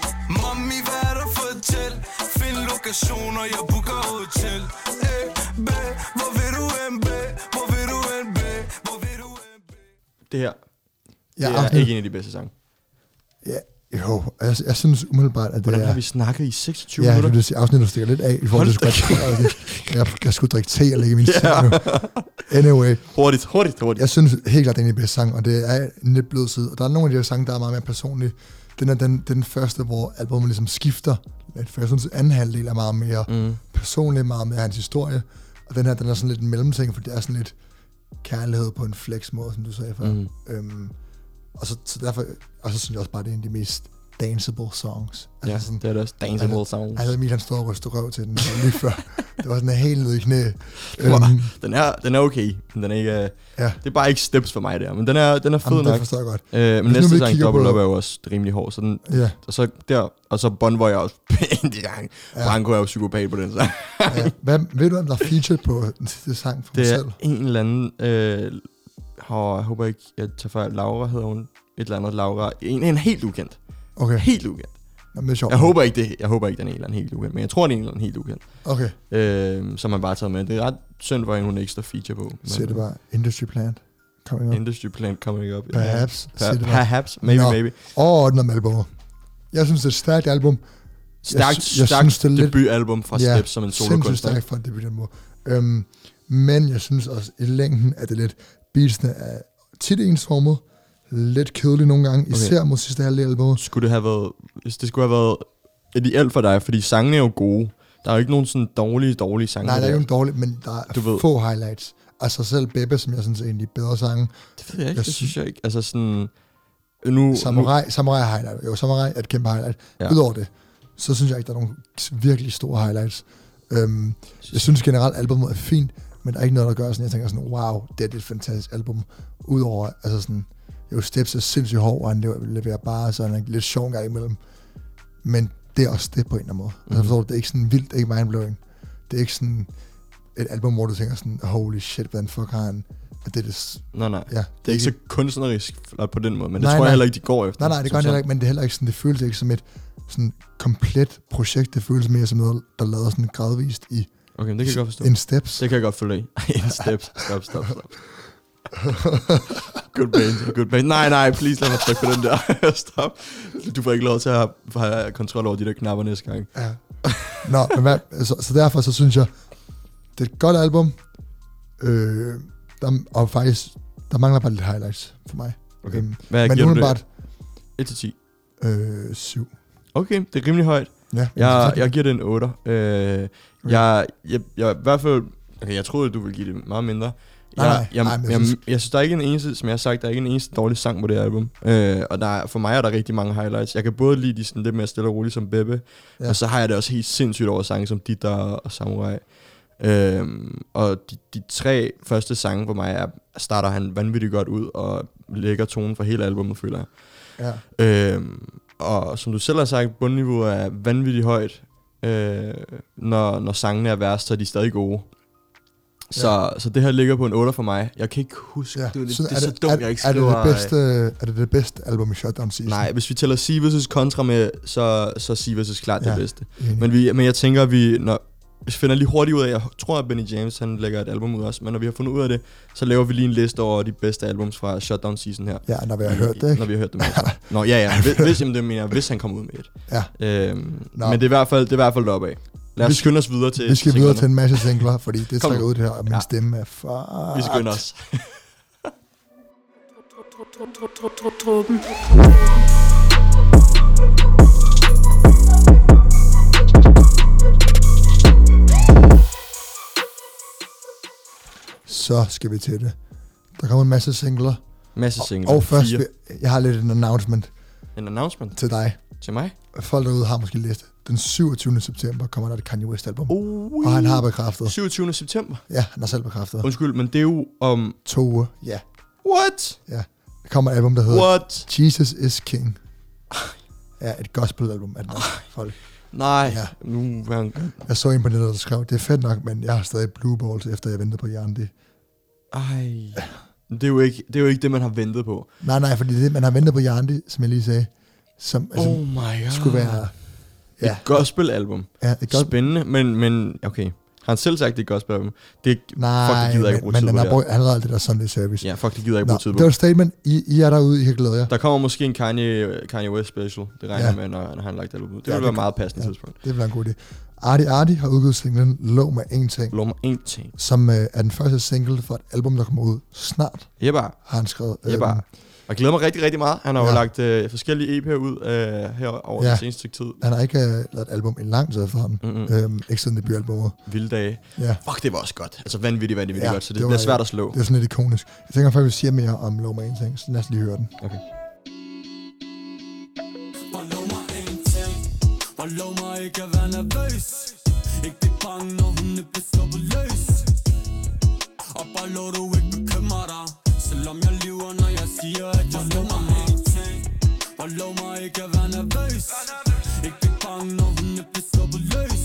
Mami, hvad er der for et tæl? Find lokationer, jeg booker hotel eh. Bae, hvor vil du hen, bae? Hvor vil du hen, bae? Hvor vil du hen, bae? Det her, Jeg det er afsnit- ikke en af de bedste sange. Ja, jo, jeg, jeg synes umiddelbart, at det Hvordan er... har vi snakket i 26 Ja, jeg minutter? vil sige, afsnittet stikker lidt af i forhold til Hold squat. jeg, jeg skulle drikke te og lægge min ja. nu. Anyway, Hurtigt, hurtigt, hurtigt. jeg synes helt klart, det er en bedste sange, og det er en lidt blød side. Og der er nogle af de her sange, der er meget mere personlige. Den er den, den første, hvor albumet ligesom skifter lidt, for jeg synes, anden halvdel er meget mere Mm. personlig, meget mere hans historie. Og den her, den er sådan lidt en mellemting, for det er sådan lidt kærlighed på en flex måde, som du sagde før. Mm. Øhm, og, så, så derfor, og så synes jeg også bare, det er en af de mest danceable songs. Ja, Altså sådan, det er det også. Danceable songs. Altså, Emil han stod og rystede røv til den lige før. Det var sådan helt nede i knæ. Øhm, Den er, den er okay, men den er ikke... ja, Det er bare ikke steps for mig der, men den er, den er fed jamen, det nok. forstår jeg godt. Øh, men næste sang, Double Up, er jo også rimelig hård, så den, Ja, og så der, og så Bon var jeg også pænt i gang. Ja. Ja. Branko er jo psykopat på den sang. ja. Hvad, ved du, om der er feature på den sidste sang for mig Det er selv? en eller anden, øh, og jeg håber ikke, jeg tager fejl, Laura hedder hun, et eller andet Laura, en, en helt ukendt, Okay, helt ukendt. Jamen, det er sjovt. Jeg håber ikke det, jeg håber ikke, den er en eller anden helt ukendt, men jeg tror, det er en eller anden helt ukendt, Okay, øh, som man bare har taget med. Det er ret synd en, hun ikke står feature på. Men, så det bare Industry Plant. Coming up. Industry Plan coming up. Perhaps. Ja. Det Per, perhaps, maybe, Nå. maybe. Overordnet med albumet. Jeg synes, det er et stærkt album. Stærkt, sy- jeg stærkt synes, det er debutalbum fra Ja, Steps som en solokunstner. stærkt for et debutalbum. Øhm, men jeg synes også, i længden er det lidt, beatsene er tit ensformet, lidt kedelige nogle gange, især mod sidste halvdel af albumet. Skulle det have været, det skulle have været ideelt for dig, fordi sangene er jo gode. Der er jo ikke nogen sådan dårlige, dårlige sange. Nej, der er der. jo ikke dårligt, men der er Du ved. få highlights. Altså selv Bebbe, som jeg synes er de bedre sange. Det ved jeg ikke, Jeg det synes- jeg ikke. Altså sådan, nu... Samurai, Samurai er highlight. Jo, Samurai er et kæmpe highlight. Ja. Udover det, så synes jeg ikke, der er nogle virkelig store highlights. Øhm, jeg synes generelt, albumet er fint, men der er ikke noget, der gør sådan, jeg tænker sådan, wow, det er et fantastisk album. Udover, altså sådan, jo, Steps er sindssygt hård, og han leverer bare sådan en lidt sjov gang imellem. Men det er også det på en eller anden måde. Mm. Altså, Mhm. forstår du, det er ikke sådan vildt, det er ikke mindblowing. Det er ikke sådan et album, hvor du tænker sådan, holy shit, hvordan fuck har han... At det er det, Nej, nej. ja, Det er ikke så kunstnerisk på den måde, men det Nej, tror nej. jeg heller ikke, de går efter. Nej, nej, det gør det heller ikke, men det er heller ikke sådan, det føles ikke som et sådan komplet projekt. Det føles mere som noget, der lader sådan gradvist i Okay, men det kan jeg godt forstå. en steps. Det kan jeg godt følge i. en step. Stop, stop, stop. good brain, good brain. Nej, nej, please lad mig trykke på den der. Stop. Du får ikke lov til at have, kontrol over de der knapper næste gang. Ja. Nå, men hvad, så, så derfor så synes jeg, det er et godt album. Øh, der, og faktisk, der mangler bare lidt highlights for mig. Okay. Øhm, Hvad men giver du det? 1 til 10. øh, syv. Okay, det er rimelig højt. Ja, Jeg, jeg giver det en 8. Øh, jeg, jeg, jeg, i hvert fald, okay, jeg troede, du ville give det meget mindre, Nej, jeg, nej, jeg, nej, men jeg, jeg jeg, synes- jeg synes, der er ikke en eneste, som jeg har sagt, der er ikke en eneste dårlig sang på det album. Øh, og der er, for mig er der rigtig mange highlights. Jeg kan både lide de sådan lidt mere stille og roligt som Bebe, Ja. og så har jeg det også helt sindssygt over sange som Ditter og Samurai. Øhm, og de, de tre første sange for mig er, starter han vanvittigt godt ud og lægger tonen for hele albumet, føler jeg. Ja. Øhm, og som du selv har sagt, bundniveauet er vanvittigt højt. Øh, når, når sangene er værst, så er de stadig gode. Så, ja. så det her ligger på en 8 for mig. Jeg kan ikke huske, Ja. ja. det, er, lidt, Så det er så dumt, jeg ikke er det skriver... det bedste, er det det bedste album i Shutdown Season? Nej, hvis vi tæller Sivas' kontra med, så, så er Sivas' klart ja. Ja. det bedste. Enig. Men, vi, men jeg tænker, at vi, når, vi finder lige hurtigt ud af, jeg tror, at Benny James han lægger et album ud også, men når vi har fundet ud af det, så laver vi lige en liste over de bedste albums fra Shutdown Season her. Ja, når vi har hørt det, ikke? Når vi har hørt dem. også. Nå, ja, ja. Hvis, hvis, jamen, det mener jeg, hvis han kommer ud med et. Ja. Øhm, men det er i hvert fald, det er i hvert fald deroppe af. Lad os Vi- skynde os videre til Vi skal videre til en masse singler, fordi det trækker ud det her, og min Ja. stemme er for... Vi skynder os. Truppen. Så skal vi til det. Der kommer en masse singler. Masse singler. Og først, Fire. jeg har lidt en announcement En announcement til dig. til mig. Folk derude har måske læst det. Den 27. september kommer der et Kanye West album. Uh, Og han har bekræftet. 27. september. Ja, han har selv bekræftet. Undskyld, men det er jo om... To uger. Ja, What? ja. Der kommer et album, der hedder What? Jesus is King. Ja, et gospel-album af den her folk. Nej. Ja. Nu han... Jeg så en på nettet, der skrev, det er fedt nok, men jeg har stadig blue balls, efter jeg ventede på Jørgen. Ej. Det er, jo ikke, det er jo ikke det, man har ventet på. Nej, nej, fordi det, man har ventet på Jørgen, som jeg lige sagde, som altså, oh my god. skulle være Ja. Et gospel-album. ja, et godt... Spændende, men, men okay. Har han selv sagt, det er et gospel-album? Det er, Nej, fuck, det gider jeg ikke bruge men tid han har det brugt, alt det der Sunday service. Ja, fuck, det gider jeg ikke Nå, bruge tid det på. var et statement. I, I er derude, I kan glæde jer. Der kommer måske en Kanye, Kanye West special. Det regner Ja. med, når, når han lagt album ud. Det Ja, ja, vil det være meget passende ja. tidspunkt. Det bliver en god idé. Arti Arti har udgivet singlen Lov med en ting, Lov mig en ting. som øh, er den første single for et album, der kommer ud snart, Jebba. har han skrevet. Jebba. Og jeg glæder mig rigtig, rigtig meget. Han har jo Ja. lagt øh, forskellige EP'er ud øh, her over Ja. det seneste stykke tid. han har ikke øh, lavet et album i lang tid efterhånden. Mm-hmm. Øhm, ikke siden debutalbummet. Vilde dage. Ja, Fuck, det var også godt. Altså vanvittigt, vanvittigt Ja, godt. Så det, det det var- bliver svært at slå. det er sådan lidt ikonisk. Jeg tænker faktisk, vi siger mere om en ting, så lad os lige høre den. Okay. Bare lov mig ikke at være nervøs Ikke blive bange, når hun bliver sluppet løs Og bare lov du ikke bekymre dig Selvom jeg lever, når jeg siger, at jeg lov mig en ting Bare lov mig ikke at være nervøs. Ikke blive bange, når hun bliver sluppet løs.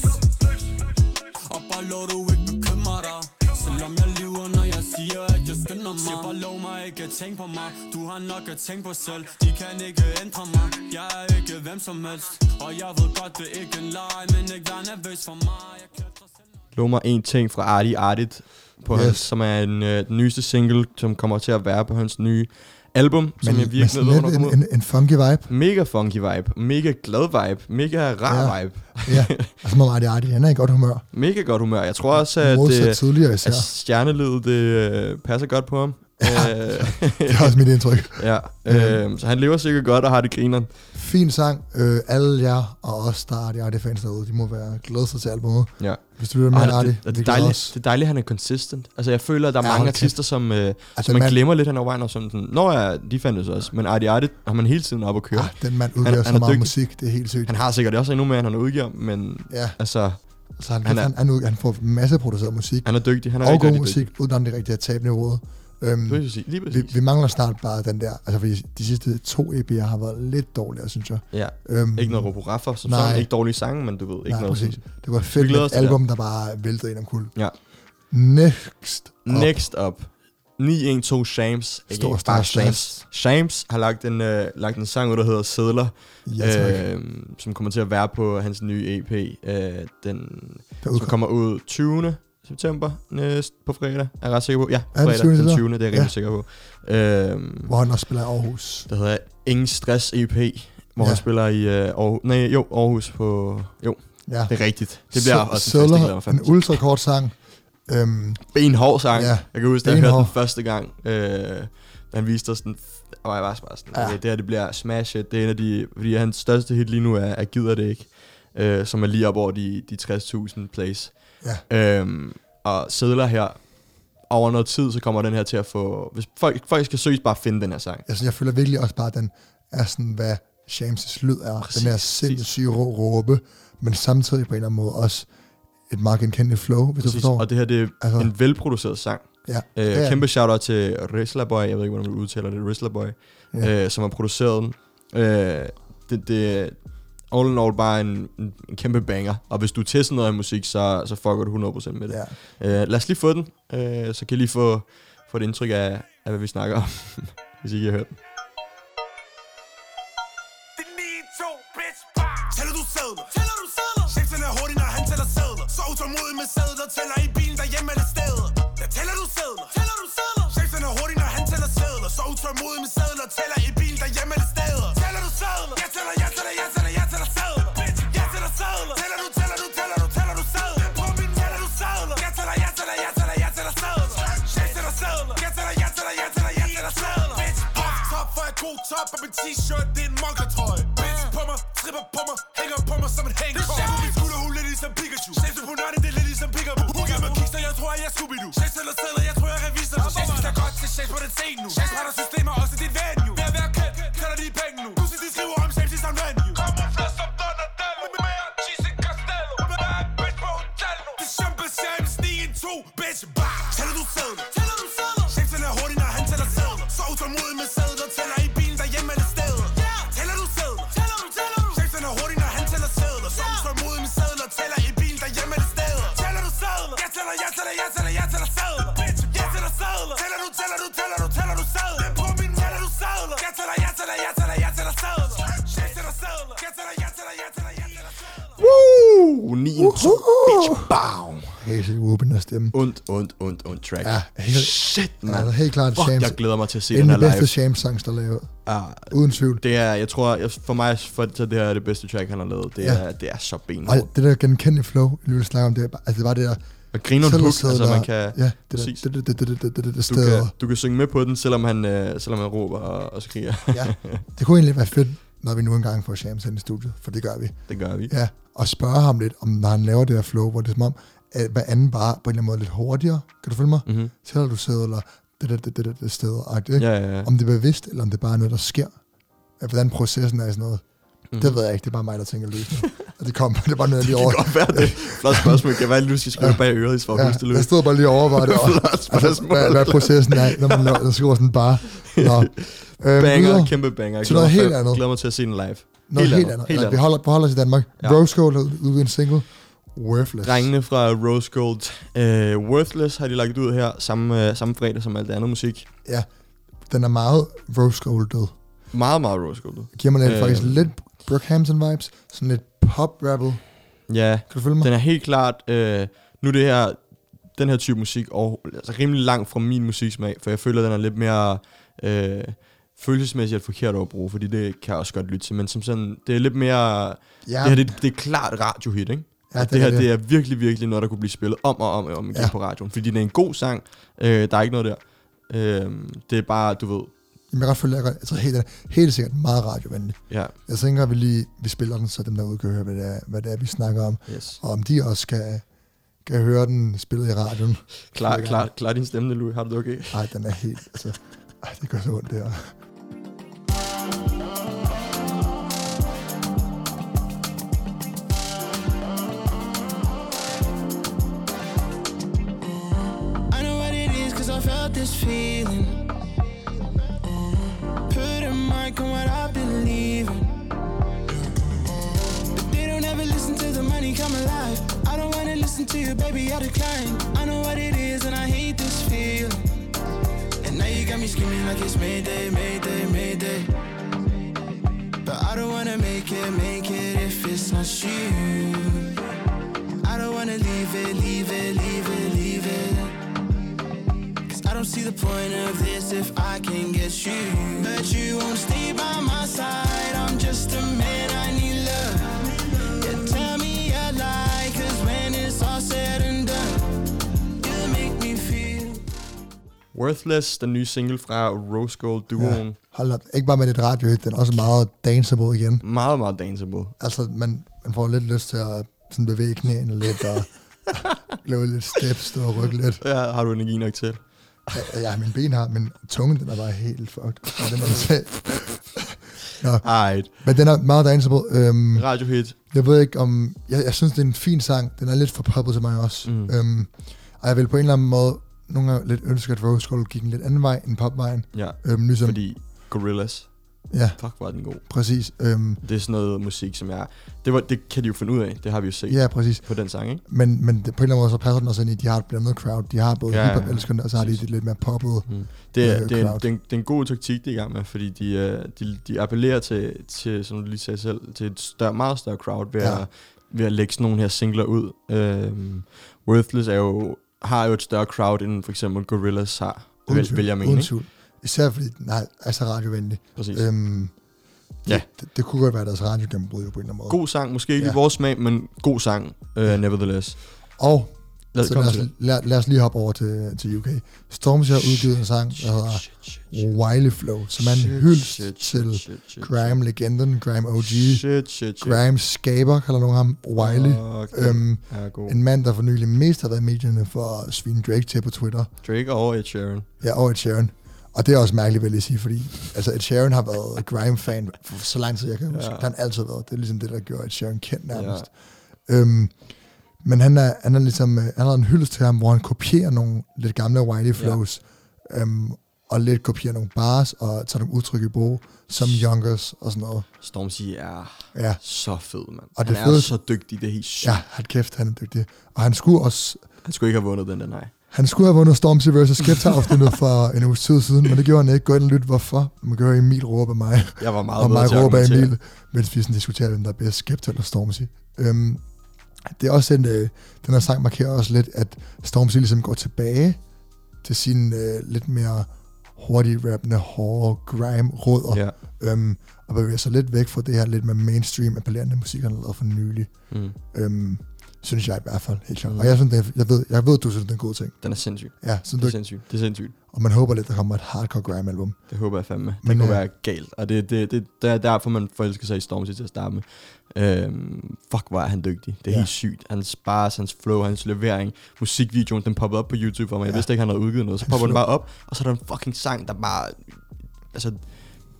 Og bare lov du ikke bekymrer dig. Selvom jeg lever, når jeg siger, at jeg skynder mig. Sig bare lov mig ikke at tænke på mig. Du har nok at tænke på selv. De kan ikke ændre mig. Jeg er ikke hvem som helst. Og jeg ved godt, det er ikke en leg Men ikke vær nervøs for mig. Jeg klatrer selv Lov mig en ting fra Artie Artit, på Yes. hans, som er en, øh, den nyeste single, som kommer til at være på hans nye album, som jeg virkelig hvornår lidt en, en, en funky vibe. Mega funky vibe, mega glad vibe, mega rar Ja. vibe, Ja, altså med Arti Arti, han er i godt humør. mega godt humør. Jeg tror også, at, Modsat øh, at stjernelivet det, øh, passer godt på ham. Øh, Det er også mit indtryk. ja, øh, så han lever sikkert godt og har det grineren. Fin sang. Øh, alle jer og os, der er Arti Arti fans derude, de må være glade sig til albumet. Ja. Hvis du lytter med han, Arti, det, det, er glæder dejligt, det er dejligt, at han er consistent. Altså, jeg føler, at der er Ja, mange kæft. artister, som, øh, Altså, som man mand- glemmer lidt hen over vejen, og som sådan, Nå ja, de fandtes også. Men Artie Artie har man hele tiden op at køre. Ah, den mand udgiver han så er meget dygtig. musik, det er helt sygt. Han har sikkert også endnu mere, end han udgiver, men Ja, altså, så han, han han, er- han, han, han får masse produceret musik, han er dygtig. Han er og god musik, uden om det rigtige at tabe niveauet. Øhm, jeg sige. Lige vi, præcis. vi mangler snart bare den der, altså fordi de sidste to EP'er har været lidt dårligere, synes jeg. Ja, Øhm, ikke noget råb raffer, som Nej. sådan. Ikke dårlige sange, men du ved, ikke nej, noget præcis. sådan. Det var fedt med et album, der bare væltede ind om kul. Ja. Next. up. Next up. 912 Shams. Stor, stor Shams. Shams har lagt en, øh, lagt en sang ud, der hedder Sædler, Ja, øh, som kommer til at være på hans nye EP. Øh, den, Der som kommer ud 20. september næst på fredag, er jeg ret sikker på. Ja, det fredag 20. den der? 20. Det er jeg rimelig Ja. sikker på. Øhm, Hvor han også spiller i Aarhus. der hedder Ingen Stress EP, hvor Ja. ja. han spiller i øh, Aarhus, nej, jo, Aarhus på... Jo, Ja. det er rigtigt. Det bliver Så- også en glæder mig Sødler, en ultrakort sang. Øhm, Benhård sang. Ja, Ja. Jeg kan huske, da jeg hørte den første gang, øh, han viste os sådan, og jeg var bare sådan, Ja. okay, det her det bliver smash. Det er en af de, fordi hans største hit lige nu er, er Gider det ikke, øh, som er lige op over de, de 60.000 plays. Ja. Øhm, og sædler her, over noget tid, så kommer den her til at få... Hvis folk, folk skal seriøst bare finde den her sang. Altså, jeg føler virkelig også bare, at den er sådan, hvad Shams' lyd er. Præcis, den her sindssyge rå råbe, men samtidig på en eller anden måde også et meget genkendeligt flow, hvis du Præcis. forstår. Og det her, det er Altså- en velproduceret sang. ja. Øh, det er kæmpe shout-out til Rizzler Boy, jeg ved ikke, hvordan man udtaler det, Rizzler Boy, Ja. ja. øh, som har produceret den. Øh, det, det all in all bare en, en, kæmpe banger. Og hvis du er til sådan noget af musik, så, så fucker du 100% med det. Ja. Øh, lad os lige få den, øh, så kan I lige få, få et indtryk af, af, hvad vi snakker om, hvis I ikke har hørt den. Det 9-2, bitch, bah! Tæller du sædler? Tæller du sædler? Chefen hurtig, når han tæller sædler. Så utålmodig med sædler, tæller i bilen derhjemme eller steder. Ja, tæller du sædler? Tæller du sædler? Chefen er hurtig, når han tæller sædler. Så utålmodig med sædler, tæller i stemme. Ondt, ondt, ondt, ondt track. Ja, helt- Shit, Ja, man. altså helt klart Fuck, Shams. jeg glæder mig til at se En den her bedste live. Shams songs, der er lavet. Ah, Uden tvivl. det er, jeg tror, for mig, for det, så det her er det bedste track, han har lavet. Det, Ja. er, det er så benhårdt. Og det der genkendelige flow, jeg vil snakke om, det er, altså det var det der... Og griner en hook, altså der- man kan... Ja, det der, det, det, det Du kan, du kan synge med på den, selvom han, øh, selvom han råber og, og skriger. Ja, det kunne egentlig være fedt, når vi nu engang får Shams ind i studiet, for det gør vi. det gør vi. Ja, og spørge ham lidt, om når han laver det her flow, hvor det er som om, hver anden bare på en eller anden måde lidt hurtigere. Kan du følge mig? Mm-hmm. Tæller du sæder, eller det, det, det, det, det, det ikke? Ja, ja, ja. Om det er bevidst, eller om det bare er noget, der sker. Ja, Hvordan processen er i sådan noget. Mhm. Det ved jeg ikke, det er bare mig, der tænker løsning. og det kom, det er bare noget, jeg lige Det over. kan godt være det. Flot spørgsmål. Kan være, at du skal skrive bag øret, for at huske det jeg løs. stod bare lige og overvejede det. Og, Flot altså, spørgsmål. hvad, hvad processen er, når man laver, skriver sådan bare. Nå. Øhm, Banger, videre. kæmpe banger. Jeg Til noget helt andet. glæder mig til at se den live. Noget helt, helt andet. Helt Helt vi andet. holder, beholder os i Danmark. Ja. Ja. Rose Gold udgivet en single. Worthless. Drengene fra Rose Gold. Uh, Worthless har de lagt ud her samme, uh, samme fredag som alt det andet musik. Ja, den er meget Rose Gold død. Meget, meget Rose Gold. Giver mig lidt, Øh. øh. faktisk lidt Brookhampton vibes. Sådan lidt pop-rappel. Ja, Kan du følge mig? den er helt klart... Uh, nu det her, den her type musik og, altså rimelig langt fra min musiksmag, for jeg føler, den er lidt mere... Uh, følelsesmæssigt er forkert at bruge, fordi det kan jeg også godt lytte til, men som sådan, det er lidt mere, Ja, det her det, det er klart radiohit, ikke? Ja, Ja, det det, er her det. det er virkelig, virkelig noget, der kunne blive spillet om og om og om igen Ja. på radioen. Fordi det er en god sang. Øh, der er ikke noget der. Øh, det er bare, du ved... jeg kan følge, jeg, jeg tror helt, helt sikkert meget radiovenlig. Ja, Jeg tænker, at vi lige vi spiller den, så dem derude kan høre, hvad det er, hvad det er vi snakker om. yes. Og om de også kan, kan høre den spillet i radioen. Klar, klar, klar din stemme, Louis. Har du det okay? Ej, den er helt... Altså, ej, det gør så ondt, det her. This feeling. Put a mark on what I believe in. But they don't ever listen to the money come alive. I don't wanna listen to you, baby, I decline. I know what it is and I hate this feeling. And now you got me screaming like it's Mayday, Mayday, Mayday. But I don't wanna make it, make it if it's not you. I don't wanna leave it, leave it, leave it, don't see the point of this if I can get you. But you won't stay by my side. I'm just a man, I need love. Yeah, tell me a lie, cause when it's all said and done, you'll make me feel. Worthless, den nye single fra Rose Gold duoen. Ja. Hold op. Ikke bare med det radiohit, den er også meget danceable igen. Meget, meget danceable. Altså, man, man får lidt lyst til at sådan bevæge knæene lidt, og lave lidt steps, og rykke lidt. Ja, har du energi nok til? Ja, ja, min ben har, men tungen, den er bare helt fucked. Ja, det må man sige. Nå, men den er meget danceable. Øhm, radiohit. jeg ved ikke om... Jeg, jeg synes, det er en fin sang. Den er lidt for poppet til mig også. Mm. Øhm, og jeg vil på en eller anden måde nogle gange lidt ønske, at Rose Gold gik en lidt anden vej end popvejen. Ja, Øhm, ligesom, fordi Gorillaz, Ja, fuck var den god. præcis. Øhm, Det er sådan noget musik, som jeg... Det, var, det kan de jo finde ud af, det har vi jo set ja, præcis. på den sang, ikke? Men, men det, på en eller anden måde, så passer den også ind i, at de har et blandet crowd. De har både Ja, ja, hiphop-elskerne, og så har de det lidt mere poppet. Mm. Det, er, Øh, det, er crowd. det, er en, det er en god taktik, de er i gang med, fordi de, øh, de, de appellerer til, til, som du lige sagde selv, til et større, meget større crowd ved, Ja. at, ved at lægge sådan nogle her singler ud. Øhm, Worthless er jo, har jo et større crowd, end for eksempel Gorillaz har, vil, vil jeg mene. Især fordi den er, er så radiovenlig. Præcis. Øhm, Ja. det, det, kunne godt være deres radiogennembrud på en eller anden måde. God sang, måske ikke Ja. i vores smag, men god sang, uh, nevertheless. Og Lad os lad, os, lad, lad os lige hoppe over til, til UK. Stormzy har udgivet en sang, der hedder Wiley Flow, som er en hyldest til Grime-legenden, Grime OG. Shit, shit, shit. Grime skaber, kalder nogen ham, Wiley. Den Øhm, god. en mand, der for nylig mest har været i medierne for at svine Drake til på Twitter. Drake og Ed Sheeran. Ja, og Ed Sheeran. Og det er også mærkeligt, vil jeg sige, fordi altså Ed Sheeran har været Grime-fan for så lang tid, jeg kan huske. Ja. Det har han altid været. Det er ligesom det, der gjorde Ed Sheeran kendt nærmest. Ja. Øhm, men han er, han er ligesom, øh, han har en hyldest til ham, hvor han kopierer nogle lidt gamle Wiley flows, ja. øhm, og lidt kopierer nogle bars, og tager nogle udtryk i brug, som Youngers og sådan noget. Stormzy er Ja, så fed, mand. Og Han det er fede- så dygtig, det er helt sygt. ja, han kæft, han er dygtig. Og han skulle også, Han skulle ikke have vundet den der, nej. Han skulle have vundet Stormzy vs. Skepta afsnittet for en uges tid siden, men det gjorde han ikke. Gå ind og lyt, hvorfor. Man høre Emil råbe af mig. Jeg var meget og mig af argumentere. Emil, mens vi sådan diskuterer, hvem der er bedst, Skepta eller Stormzy. Øhm, det er også en, øh, den her sang markerer også lidt, at Stormzy ligesom går tilbage til sine øh, lidt mere hurtigt rappende, hårde grime-råder, Ja. øhm, og bevæger sig lidt væk fra det her lidt mere mainstream appellerende musik, han har lavet for nylig. Mm. Øhm, synes jeg i hvert fald, helt klart. Og jeg, synes, det jeg, ved, jeg ved, du synes, det er en god ting. Den er sindssyg. Ja, så Det er du, sindssygt. Det er sindssygt. og man håber lidt, der kommer et hardcore grime-album. Det håber jeg fandme. Det Men, kunne øh, være galt. Og det, det, det, det er derfor, man forelsker sig i Stormzy til at starte med. Øhm, fuck, hvor er han dygtig. Det er Ja. helt sygt. Hans bars, hans flow, hans levering. Musikvideoen, den poppede op på YouTube for mig. Jeg Ja. vidste ikke, han havde udgivet noget. Så popper den bare op, og så er der en fucking sang, der bare... Altså,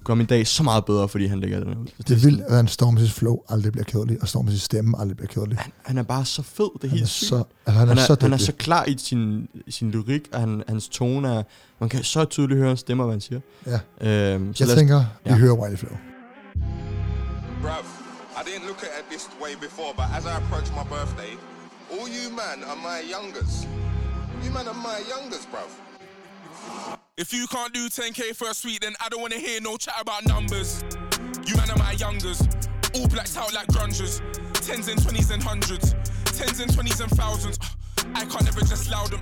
gør min dag så meget bedre, fordi han lægger den ud. Det er vildt, at Stormzy's flow aldrig bliver kedelig, og Stormzy's stemme aldrig bliver kedelig. Han, han er bare så fed. Det er Han er, helt sygt. så, altså, han er, han, er, så dygtig. han er så klar i sin, sin lyrik, og han, hans tone er... Man kan så tydeligt høre hans stemmer, hvad han siger. Ja. Øhm, så Jeg lad os- tænker, vi Ja. hører Wiley Flow. Bruv, I didn't look at it this way before, but as I approach my birthday, all you man are my youngers. You man are my youngers, bruv. If you can't do 10k for a suite, then I don't wanna hear no chat about numbers. You man are my youngers, all blacked out like grungers. Tens and twenties and hundreds, tens and twenties and thousands. Uh, I can't ever just loud them.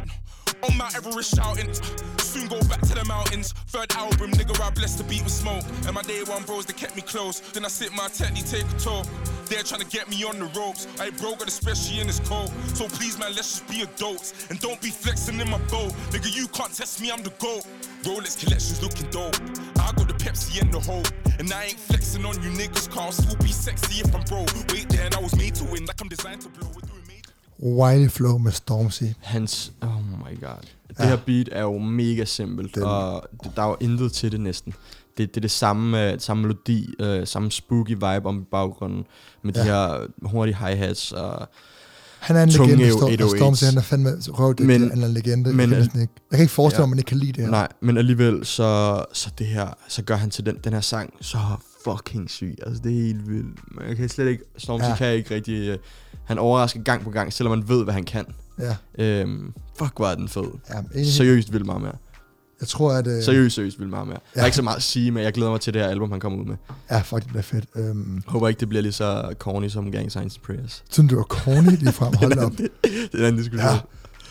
On Mount Everest shouting, soon go back to the mountains. Third album, nigga, I blessed the beat with smoke. And my day one bros, they kept me close. Then I sit my technique, take a talk. They're trying to get me on the ropes. I broke it, especially in this cold. So please, man, let's just be adults. And don't be flexing in my boat. Nigga, you can't test me, I'm the GOAT. Rolex collections looking dope. I got the Pepsi and the hope. And I ain't flexing on you niggas, cause I'll still be sexy if I'm broke. Wait there, I was made to win, like I'm designed to blow. Made Wiley Flow med Stormzy. Hans, oh my god. Det Ja. her beat er jo mega simpelt, Den- og der er jo intet til det næsten. Det, det er det samme, øh, samme melodi, øh, samme spooky vibe om baggrunden, med ja. de Ja. her hurtige hi-hats, og Han er en Tunge legende, Storm, og 808s. Stormzy, han er fandme røvdygtig, Men- han er en legende. men- jeg, kan ikke, jeg kan ikke forestille Ja. mig, at man ikke kan lide det her. nej, men alligevel, så, så det her, så gør han til den, den her sang så fucking syg. Altså, det er helt vildt. Man kan slet ikke, Stormzy Ja. ja. kan ikke rigtig, øh, han overrasker gang på gang, selvom man ved, hvad han kan. Ja, Øhm, fuck, hvor er den fed. ja enig. Seriøst vildt meget mere. Jeg tror, at... Øh, Seriøst, seriøst vildt meget mere. Der Ja. er ikke så meget at sige, men jeg glæder mig til det her album, han kommer ud med. Ja, fuck, det bliver fedt. Øhm, Håber ikke, det bliver lige så corny som Gang and Prayers. synes du var corny lige frem? Hold op. det er en anden diskussion. Ja.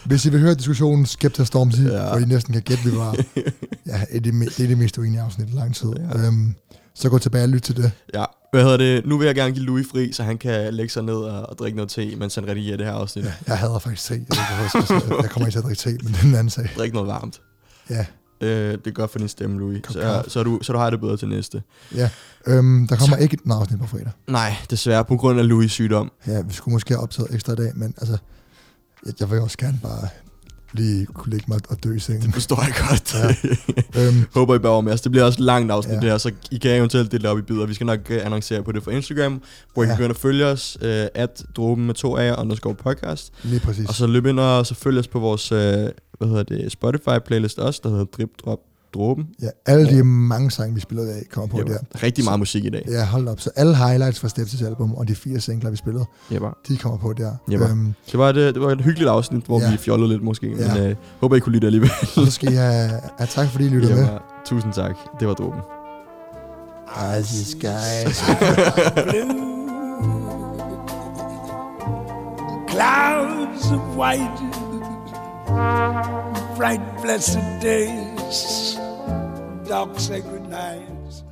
Hvis I vil høre diskussionen Skepta Stormzy, ja. Hvor I næsten kan gætte, vi var... ja, det er det, me- det det mest uenige afsnit i lang tid. Ja. Øhm, så gå tilbage og lyt til det. ja. Hvad hedder det? Nu vil jeg gerne give Louis fri, så han kan lægge sig ned og, og drikke noget te, mens han redigerer det her afsnit. Ja, jeg hader faktisk te. Jeg, ikke, jeg, kommer ikke til at drikke te, men det er en anden sag. Drik noget varmt. Ja, Øh, det er godt for din stemme, Louis. Kop Så, så, du, så du har det bedre til næste. ja. Øhm, der kommer ikke et afsnit på fredag. Nej, desværre på grund af Louis sygdom. Ja, vi skulle måske have optaget ekstra i dag, men altså... Jeg, jeg vil også gerne bare lige kunne lægge mig og dø i sengen. Det forstår jeg godt. Ja. øhm, Håber I bare med os. Det bliver også langt afsnit Ja. ja. der, så I kan eventuelt dele det op i bidder. Vi skal nok øh, annoncere på det på Instagram, hvor I Ja. kan ind og følge os, øh, at dråben med to af underscore podcast. Lige præcis. Og så løb ind og så følg os på vores, øh, hvad hedder det, Spotify-playlist også, der hedder Drip Drop Dråben. ja, alle de mange sange, vi spillede af, kommer på Jo, der. rigtig meget musik i dag. Ja, hold op. Så alle highlights fra Steps' album og de fire singler, vi spillede, Jepper. de kommer på der. Jepper. Øhm, Det var, et, øh, det var et hyggeligt afsnit, hvor Ja. vi fjollede lidt måske, Ja. men øh, håber I kunne lide det alligevel. så skal I have, have tak, fordi I lyttede med. Tusind tak. Det var Dråben. Icy skies. clouds of white, bright blessed days, dark sacred nights.